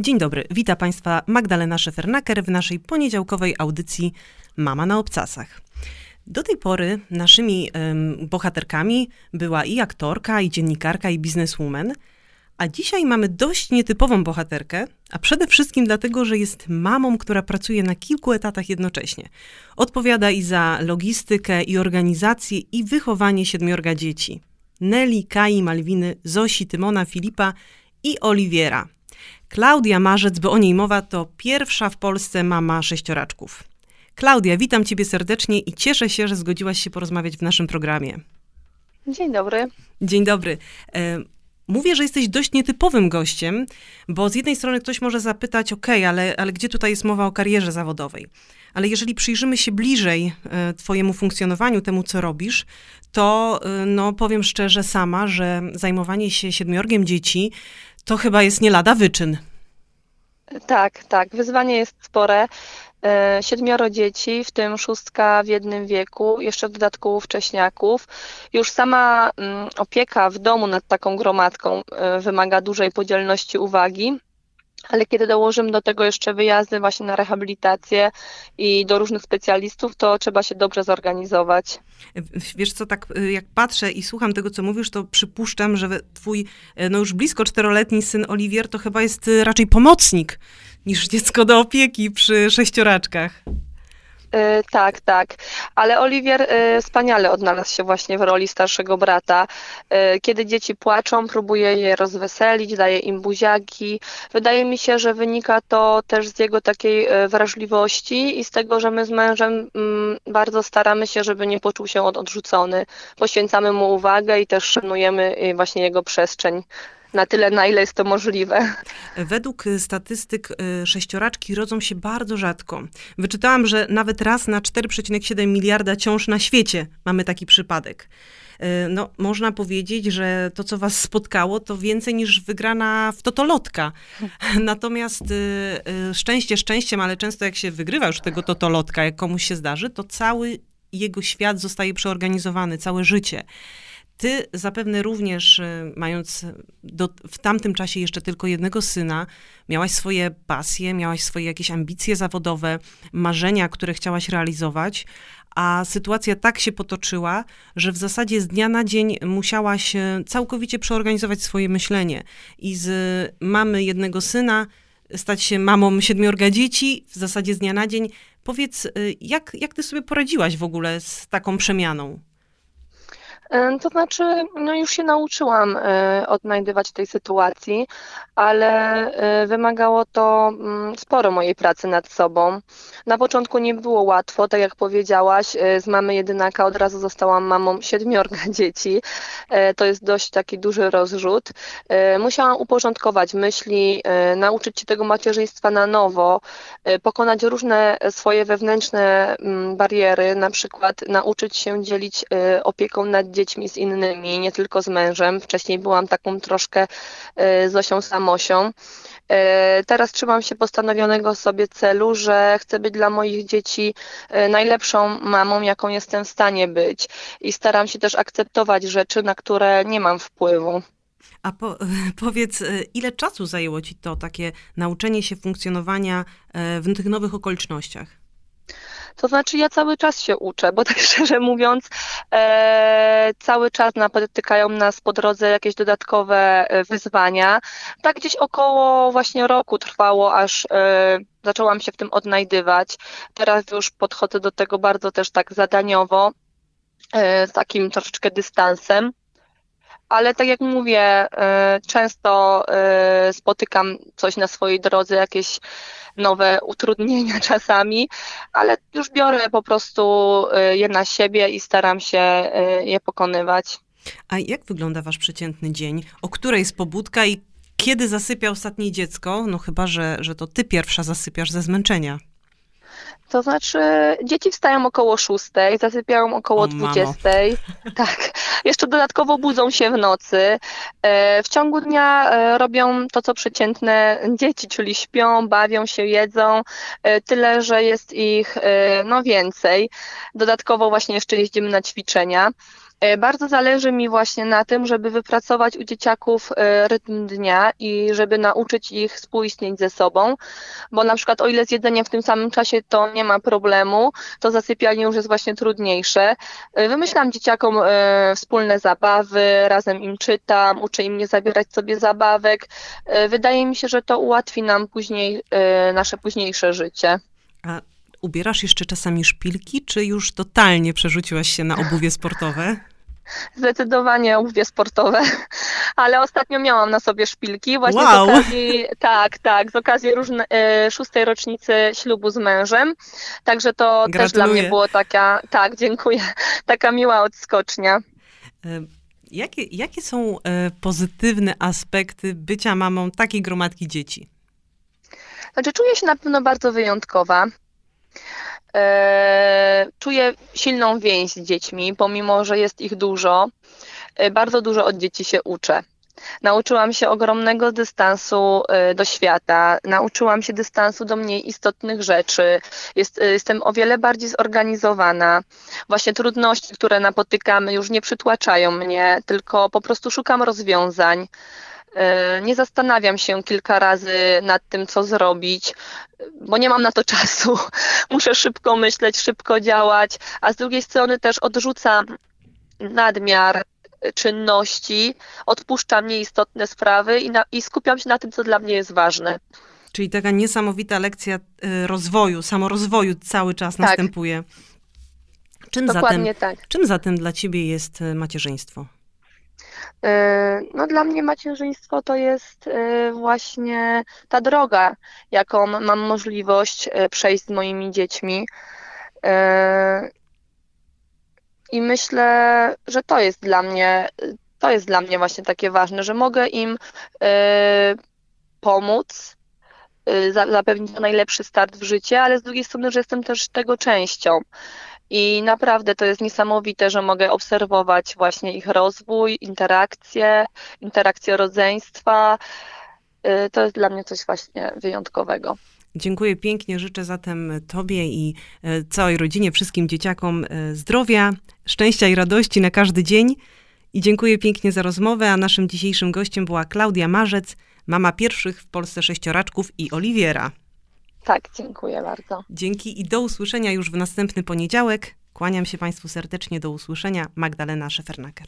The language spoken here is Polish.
Dzień dobry, witam Państwa Magdalena Szefernaker w naszej poniedziałkowej audycji Mama na obcasach. Do tej pory naszymi ym, bohaterkami była i aktorka, i dziennikarka, i bizneswoman, a dzisiaj mamy dość nietypową bohaterkę, a przede wszystkim dlatego, że jest mamą, która pracuje na kilku etatach jednocześnie. Odpowiada i za logistykę, i organizację, i wychowanie siedmiorga dzieci. Nelly, Kai, Malwiny, Zosi, Tymona, Filipa i Oliwiera – Klaudia Marzec, bo o niej mowa, to pierwsza w Polsce mama sześcioraczków. Klaudia, witam Ciebie serdecznie i cieszę się, że zgodziłaś się porozmawiać w naszym programie. Dzień dobry. Dzień dobry. E, mówię, że jesteś dość nietypowym gościem, bo z jednej strony ktoś może zapytać, ok, ale, ale gdzie tutaj jest mowa o karierze zawodowej? Ale jeżeli przyjrzymy się bliżej e, Twojemu funkcjonowaniu, temu co robisz, to e, no, powiem szczerze sama, że zajmowanie się siedmiorgiem dzieci to chyba jest nie lada wyczyn. Tak, tak. Wyzwanie jest spore. E, siedmioro dzieci, w tym szóstka w jednym wieku, jeszcze w dodatku wcześniaków. Już sama mm, opieka w domu nad taką gromadką e, wymaga dużej podzielności uwagi. Ale kiedy dołożymy do tego jeszcze wyjazdy właśnie na rehabilitację i do różnych specjalistów, to trzeba się dobrze zorganizować. Wiesz co, tak y, jak patrzę i słucham tego, co mówisz, to przypuszczam, że twój y, no już blisko czteroletni syn Oliwier to chyba jest y, raczej pomocnik niż dziecko do opieki przy sześcioraczkach. E, tak, tak. Ale Oliwier e, wspaniale odnalazł się właśnie w roli starszego brata. E, kiedy dzieci płaczą, próbuje je rozweselić, daje im buziaki. Wydaje mi się, że wynika to też z jego takiej wrażliwości i z tego, że my z mężem mm, bardzo staramy się, żeby nie poczuł się odrzucony. Poświęcamy mu uwagę i też szanujemy właśnie jego przestrzeń na tyle, na ile jest to możliwe. Według statystyk y, sześcioraczki rodzą się bardzo rzadko. Wyczytałam, że nawet raz na 4,7 miliarda ciąż na świecie mamy taki przypadek. Y, no, można powiedzieć, że to, co was spotkało, to więcej niż wygrana w totolotka. Natomiast y, szczęście szczęściem, ale często jak się wygrywa już tego totolotka, jak komuś się zdarzy, to cały jego świat zostaje przeorganizowany, całe życie. Ty zapewne również, y, mając do, w tamtym czasie jeszcze tylko jednego syna, miałaś swoje pasje, miałaś swoje jakieś ambicje zawodowe, marzenia, które chciałaś realizować, a sytuacja tak się potoczyła, że w zasadzie z dnia na dzień musiałaś y, całkowicie przeorganizować swoje myślenie i z mamy jednego syna stać się mamą siedmiorga dzieci, w zasadzie z dnia na dzień. Powiedz, y, jak, jak ty sobie poradziłaś w ogóle z taką przemianą? To znaczy, no już się nauczyłam e, odnajdywać tej sytuacji, ale e, wymagało to mm, sporo mojej pracy nad sobą. Na początku nie było łatwo, tak jak powiedziałaś, e, z mamy jedynaka od razu zostałam mamą siedmiorga dzieci. To jest dość taki duży rozrzut. Musiałam uporządkować myśli, nauczyć się tego macierzyństwa na nowo, pokonać różne swoje wewnętrzne mm, bariery, na przykład nauczyć się dzielić opieką nad dziećmi dziećmi, z innymi, nie tylko z mężem. Wcześniej byłam taką troszkę e, Zosią Samosią. E, teraz trzymam się postanowionego sobie celu, że chcę być dla moich dzieci e, najlepszą mamą, jaką jestem w stanie być. I staram się też akceptować rzeczy, na które nie mam wpływu. A po, powiedz, ile czasu zajęło ci to takie nauczenie się funkcjonowania w tych nowych okolicznościach? To znaczy ja cały czas się uczę, bo tak szczerze mówiąc, e, cały czas napotykają nas po drodze jakieś dodatkowe e, wyzwania. Tak gdzieś około właśnie roku trwało, aż e, zaczęłam się w tym odnajdywać. Teraz już podchodzę do tego bardzo też tak zadaniowo, e, z takim troszeczkę dystansem ale tak jak mówię, e, często e, spotykam coś na swojej drodze, jakieś nowe utrudnienia czasami, ale już biorę po prostu e, je na siebie i staram się je pokonywać. A jak wygląda wasz przeciętny dzień? O której jest pobudka i kiedy zasypia ostatnie dziecko? No chyba, że, że to ty pierwsza zasypiasz ze zmęczenia. To znaczy, dzieci wstają około 6, zasypiają około 20. Tak. Jeszcze dodatkowo budzą się w nocy. E, w ciągu dnia e, robią to, co przeciętne dzieci, czyli śpią, bawią się, jedzą. E, tyle, że jest ich no więcej. Dodatkowo właśnie jeszcze jeździmy na ćwiczenia. E, bardzo zależy mi właśnie na tym, żeby wypracować u dzieciaków e, rytm dnia i żeby nauczyć ich współistnieć ze sobą, bo na przykład o ile z jedzeniem w tym samym czasie to nie ma problemu, to zasypianie już jest właśnie trudniejsze. E, wymyślam dzieciakom wspólne zabawy, razem im czytam, uczę im nie zabierać sobie zabawek. Wydaje mi się, że to ułatwi nam później nasze późniejsze życie. A ubierasz jeszcze czasami szpilki, czy już totalnie przerzuciłaś się na obuwie sportowe? Zdecydowanie obuwie sportowe, ale ostatnio miałam na sobie szpilki właśnie wow. z okazji, tak, tak, z okazji różne, e, szóstej rocznicy ślubu z mężem, także to Gratuluję. też dla mnie było taka, tak, dziękuję, taka miła odskocznia. Jakie, jakie są e, pozytywne aspekty bycia mamą takiej gromadki dzieci? Znaczy, czuję się na pewno bardzo wyjątkowa. E, czuję silną więź z dziećmi, pomimo że jest ich dużo. E, bardzo dużo od dzieci się uczę. Nauczyłam się ogromnego dystansu e, do świata, nauczyłam się dystansu do mniej istotnych rzeczy. Jest, jestem o wiele bardziej zorganizowana. Właśnie trudności, które napotykamy, już nie przytłaczają mnie, tylko po prostu szukam rozwiązań. E, nie zastanawiam się kilka razy nad tym, co zrobić, bo nie mam na to czasu. Muszę szybko myśleć, szybko działać, a z drugiej strony też odrzucam nadmiar czynności, odpuszczam nieistotne sprawy i, na, i skupiam się na tym, co dla mnie jest ważne. Czyli taka niesamowita lekcja e, rozwoju, samorozwoju cały czas tak. następuje. Czym Dokładnie zatem, tak. Czym zatem dla ciebie jest e, macierzyństwo? E, no dla mnie macierzyństwo to jest e, właśnie ta droga, jaką mam możliwość e, przejść z moimi dziećmi. I myślę, że to jest dla mnie, to jest dla mnie właśnie takie ważne, że mogę im pomóc, zapewnić najlepszy start w życie, ale z drugiej strony, że jestem też tego częścią. I naprawdę to jest niesamowite, że mogę obserwować właśnie ich rozwój, interakcje, interakcje rodzeństwa. Y, to jest dla mnie coś właśnie wyjątkowego. Dziękuję pięknie. Życzę zatem Tobie i e, całej rodzinie, wszystkim dzieciakom e, zdrowia, szczęścia i radości na każdy dzień. I dziękuję pięknie za rozmowę. A naszym dzisiejszym gościem była Klaudia Marzec, mama pierwszych w Polsce sześcioraczków i Oliwiera. Tak, dziękuję bardzo. Dzięki i do usłyszenia już w następny poniedziałek. Kłaniam się Państwu serdecznie do usłyszenia. Magdalena Szefernaker.